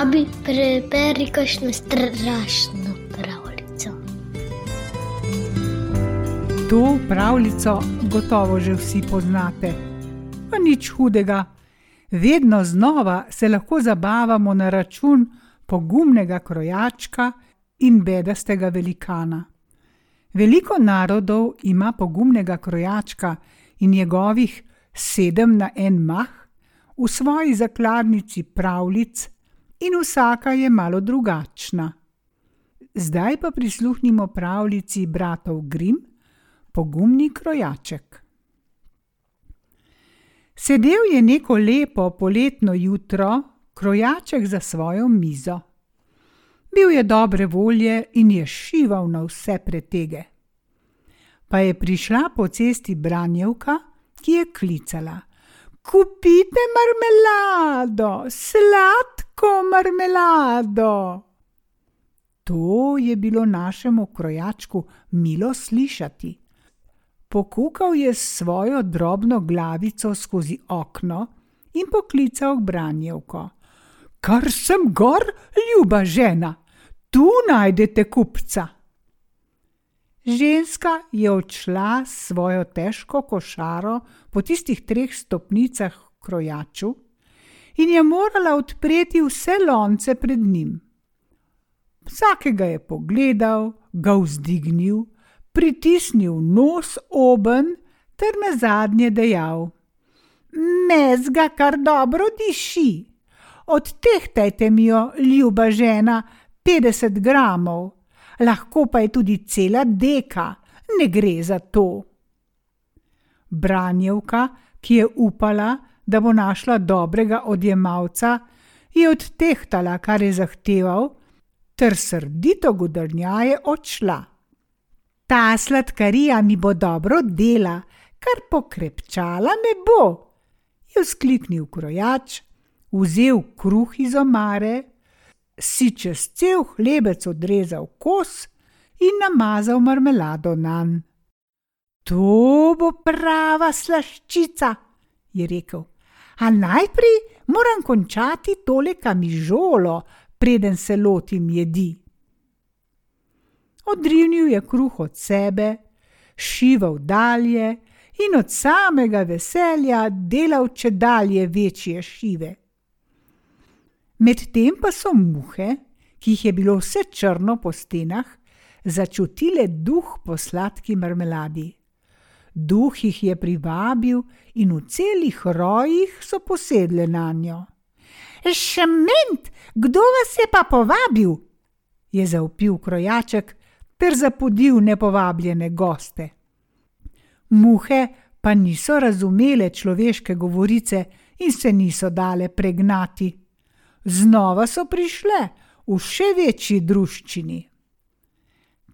Abi preberi kakšno strašno pravljico. To pravljico gotovo že vsi poznate. Pa nič hudega. Vedno znova se lahko zabavamo na račun pogumnega krojačka in bedastega velikana. Veliko narodov ima pogumnega krojačka in njegovih sedem na en mah v svoji zakladnici pravljic, in vsaka je malo drugačna. Zdaj pa prisluhnimo pravljici bratov Grim, pogumni krojaček. Sedel je neko lepo poletno jutro krojaček za svojo mizo. Bil je dobre volje in je šival na vse pretege. Pa je prišla po cesti branjevka, ki je klicala: Kupite marmelado, sladko marmelado! To je bilo našemu krojačku milo slišati. Pokukal je s svojo drobno glavico skozi okno in poklical branjevko: Kar sem gor, ljuba žena, tu najdete kupca. Ženska je odšla s svojo težko košaro po tistih treh stopnicah k krojaču in je morala odpreti vse lonce pred njim. Vsakega je pogledal, ga vzdignil, pritisnil nos oben ter na zadnje dejal: Mezga kar dobro diši. Odtehtajte mi jo, ljuba žena, petdeset gramov lahko pa je tudi cela deka, ne gre za to. Branjevka, ki je upala, da bo našla dobrega odjemalca, je odtehtala, kar je zahteval, ter srdito godrnjaje odšla. Ta sladkarija mi bo dobro dela, kar pokrepčala me bo, je vzkliknil krojač, vzel kruh iz omare si čez cel hlebec odrezal kos in namazal marmelado nanj. To bo prava slaščica, je rekel. A najprej moram končati tole kamižolo, preden se lotim jedi. Odrinil je kruh od sebe, šival dalje in od samega veselja delal če dalje večje šive. Medtem pa so muhe, ki jih je bilo vse črno po stenah, začutile duh po sladki marmeladi. Duh jih je privabil in v celih rojih so posedle na njo. Šement, kdo vas je pa povabil? je zaupil krojaček ter zapodil nepovabljene goste. Muhe pa niso razumele človeške govorice in se niso dale pregnati znova so prišle v še večji druščini.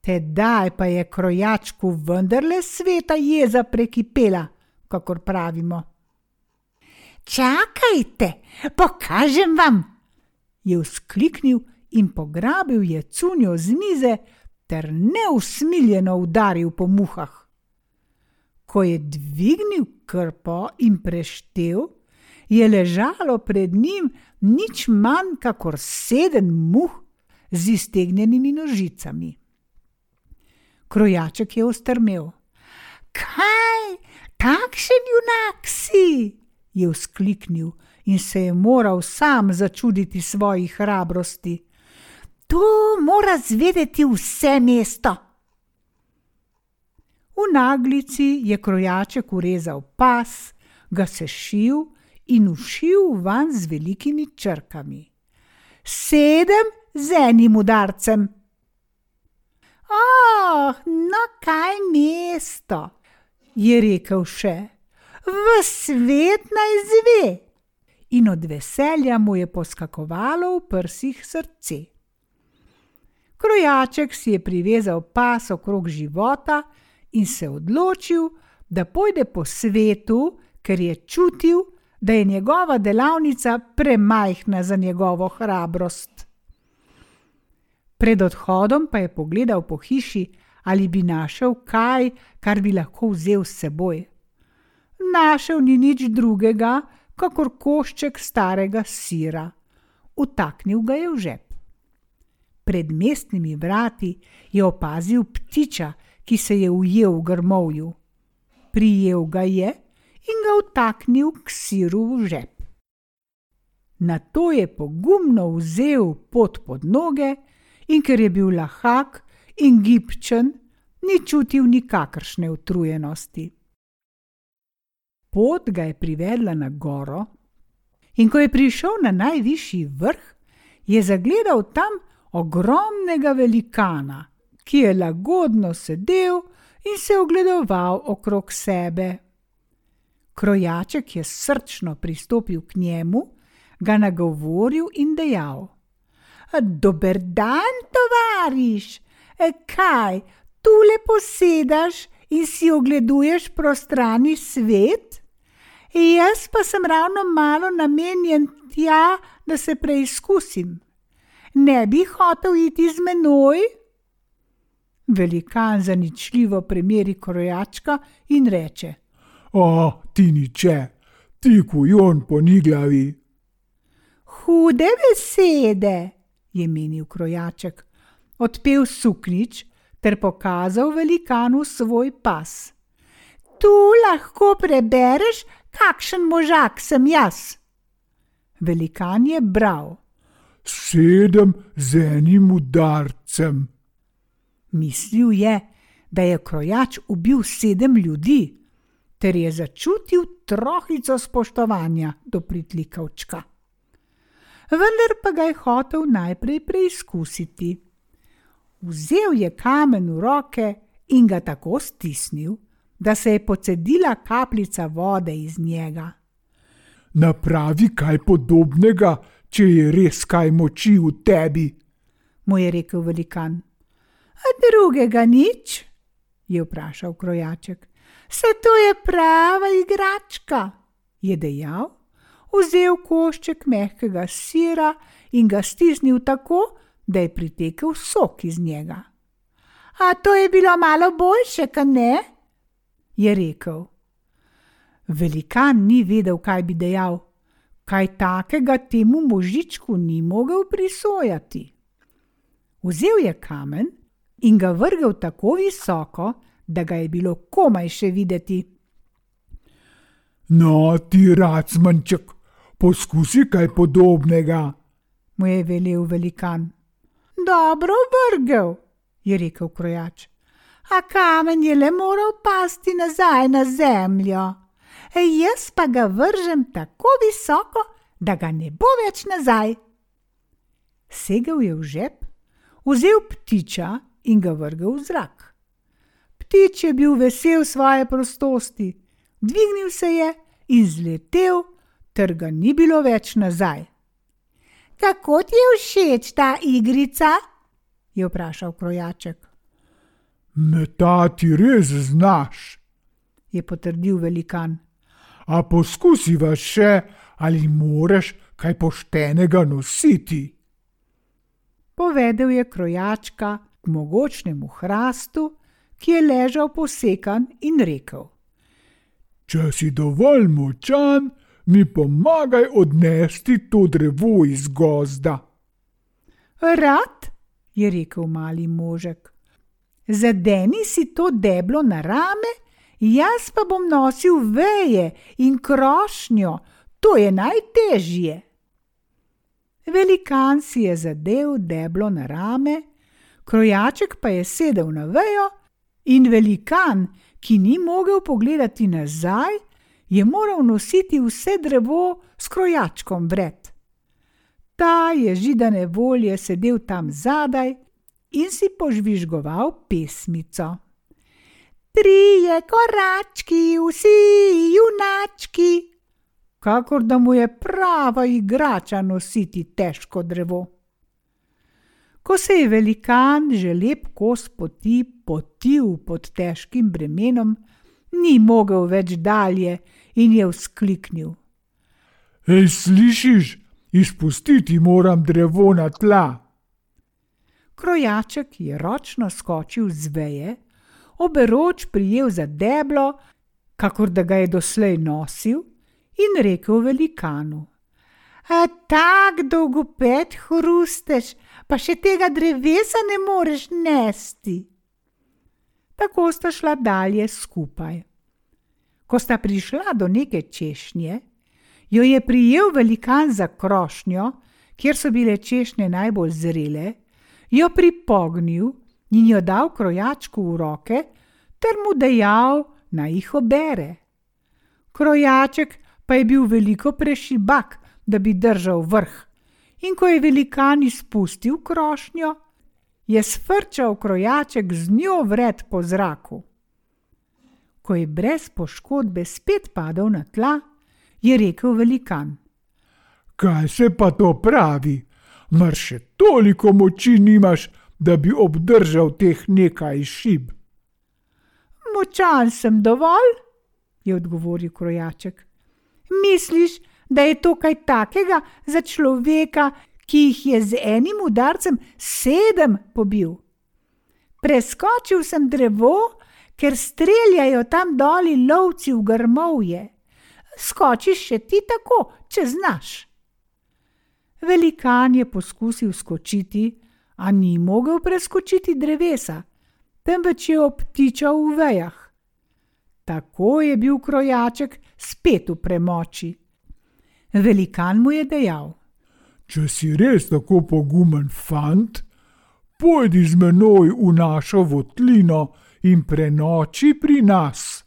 Tedaj pa je krojačku vendarle sveta jeza prekipela, kakor pravimo. Čakajte, pokažem vam, je vzkliknil in pograbil je cunjo z mize ter neusmiljeno udaril po muhah. Ko je dvignil krpo in preštel, je ležalo pred njim nič manj kot sedem muh z iztegnjenimi nožicami. Krojaček je ostrmel. Kaj, takšen junak si? je vzkliknil in se je moral sam začuditi svoji hrabrosti. To mora zvedeti vse mesto. V naglici je krojaček urezal pas, ga sešil in ušil van z velikimi črkami: Sedem z enim udarcem. Oh, no kaj mesto, je rekel še, v svet naj zve. In od veselja mu je poskakovalo v prsih srce. Krojaček si je privezal pas okrog života in se odločil, da pojde po svetu, ker je čutil, da je njegova delavnica premajhna za njegovo hrabrost. Pred odhodom pa je pogledal po hiši, ali bi našel kaj, kar bi lahko vzel s seboj. Našel ni nič drugega, kakor košček starega sira. utaknil ga je v žep. Pred mestnimi vrati je opazil ptiča, ki se je ujel v grmovju. Prijel ga je in ga utaknil k siru v žep. Na to je pogumno vzel pot pod noge in ker je bil lahak in gibčen, ni čutil nikakršne utrujenosti. Pot ga je privedla na goro, in ko je prišel na najvišji vrh, je zagledal tam ogromnega velikana, ki je lagodno sedel in se ogledoval okrog sebe. Krojaček je srčno pristopil k njemu, ga nagovoril in dejal: Dober dan, tovariš, e, kaj, tu lepo sedaš in si ogleduješ prostrani svet? Jaz pa sem ravno malo namenjen tja, da se preizkusim. Ne bi hotel iti z menoj? Velikan zaničljivo premeri krojačka in reče: O, ti niče, ti kujon po ni glavi. Hude besede, je menil krojaček, odpel suknič ter pokazal velikanu svoj pas. Tu lahko prebereš, kakšen možak sem jaz. Velikan je bral. Sedem z enim udarcem. Mislil je, da je krojač ubil sedem ljudi, ter je začutil trohico spoštovanja do pritlikavčka. Vendar pa ga je hotel najprej preizkusiti. Vzel je kamen v roke in ga tako stisnil, da se je pocedila kapljica vode iz njega. Napravi kaj podobnega, če je res kaj moči v tebi, mu je rekel velikan. A drugega nič? je vprašal krojaček. Se to je prava igračka, je dejal, vzel košček mehkega sira in ga stisnil tako, da je pritekel sok iz njega. A to je bilo malo boljše, kaj ne? je rekel. Velikan ni vedel, kaj bi dejal, kaj takega temu možičku ni mogel prisojati. Vzel je kamen in ga vrgel tako visoko, da ga je bilo komaj še videti. No, ti racmanček, poskusi kaj podobnega, mu je velel velikan. Dobro vrgel, je rekel krojač. A kamen je le moral pasti nazaj na zemljo. E, jaz pa ga vržem tako visoko, da ga ne bo več nazaj. Segel je v žep, vzel ptiča in ga vrgel v zrak. Ptič je bil vesel svoje prostosti, dvignil se je in zletel, ter ga ni bilo več nazaj. Kako ti je všeč ta igrica? je vprašal krojaček. Metati res znaš, je potrdil velikan. A poskusi vas še, ali moraš kaj poštenega nositi. Povedal je krojačka k mogočnemu hrastu, ki je ležal posekan in rekel: Če si dovolj močan, mi pomagaj odnesti to drevo iz gozda. Rad, je rekel mali možek. Zadeni si to deblo na rame, jaz pa bom nosil veje in krošnjo, to je najtežje. Velikan si je zadev deblo na rame, krojaček pa je sedel na vejo, in velikan, ki ni mogel pogledati nazaj, je moral nositi vse drevo s krojačkom vred. Ta je židane volje sedel tam zadaj in si požvižgoval pesmico. Trije korački, vsi junački, kakor da mu je prava igrača nositi težko drevo. Ko se je velikan že lep kos poti potil pod težkim bremenom, ni mogel več dalje in je vzkliknil: Hej, slišiš, izpustiti moram drevo na tla. Krojaček je ročno skočil z veje, oberoč prijel za deblo, kakor da ga je doslej nosil, in rekel velikanu: A tak dolgopet hrusteš, pa še tega drevesa ne moreš nesti. Tako sta šla dalje skupaj. Ko sta prišla do neke češnje, jo je prijel velikan za krošnjo, kjer so bile češnje najbolj zrele, jo pripognil in jo dal krojačku v roke, ter mu dejal, naj jih obere. Krojaček pa je bil veliko prešibak, da bi držal vrh, in ko je velikan izpustil krošnjo, je sfrčal krojaček z njo vred po zraku. Ko je brez poškodbe spet padel na tla, je rekel velikan: Kaj se pa to pravi? Mar še toliko moči nimaš, da bi obdržal teh nekaj šib? Močan sem dovolj, je odgovoril krojaček. Misliš, da je to kaj takega za človeka, ki jih je z enim udarcem sedem pobil? Preskočil sem drevo, ker streljajo tam doli lovci v grmovje. Skočiš še ti tako, če znaš. Velikan je poskusil skočiti, a ni mogel preskočiti drevesa, temveč je obtičal v vejah. Tako je bil krojaček spet v premoči. Velikan mu je dejal: Če si res tako pogumen fant, pojdi z menoj v našo votlino in prenoči pri nas.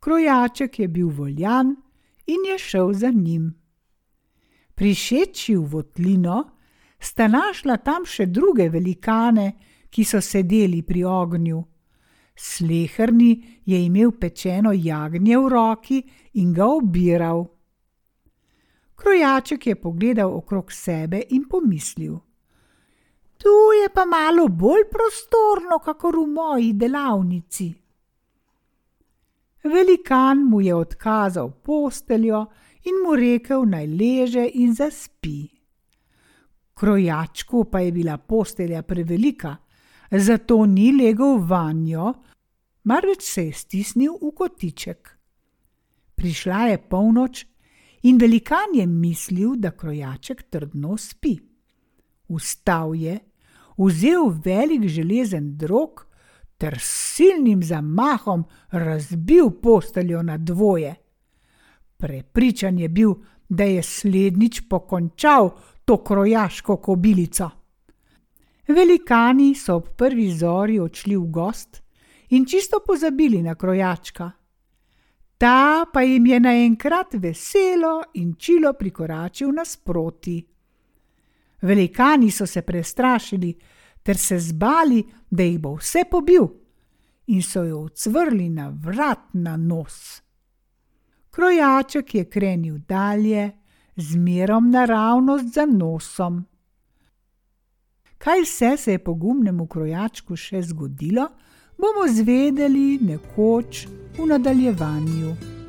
Krojaček je bil voljan in je šel za njim. Prišeči v votlino, sta našla tam še druge velikane, ki so sedeli pri ognju. Slehrni je imel pečeno jagnje v roki in ga obiral. Krojaček je pogledal okrog sebe in pomislil: Tu je pa malo bolj prostorno, kakor v moji delavnici. Velikan mu je odkazal posteljo in mu rekel, naj leže in zaspi. Krojačku pa je bila postelja prevelika, zato ni legel vanjo, marveč se je stisnil v kotiček. Prišla je polnoč in velikan je mislil, da krojaček trdno spi. Vstal je, vzel velik železen drog ter s silnim zamahom razbil posteljo na dvoje. Prepričan je bil, da je slednjič pokončal to krojaško kobilico. Velikani so ob prvi zori odšli v gost in čisto pozabili na krojačka. Ta pa jim je naenkrat veselo in čilo prikoračil nasproti. Velikani so se prestrašili ter se zbali, da jih bo vse pobil, in so jo ucvrli na vrat na nos. Krojaček je krenil dalje, zmerom naravnost za nosom. Kaj vse se je pogumnemu krojačku še zgodilo, bomo zvedeli nekoč v nadaljevanju.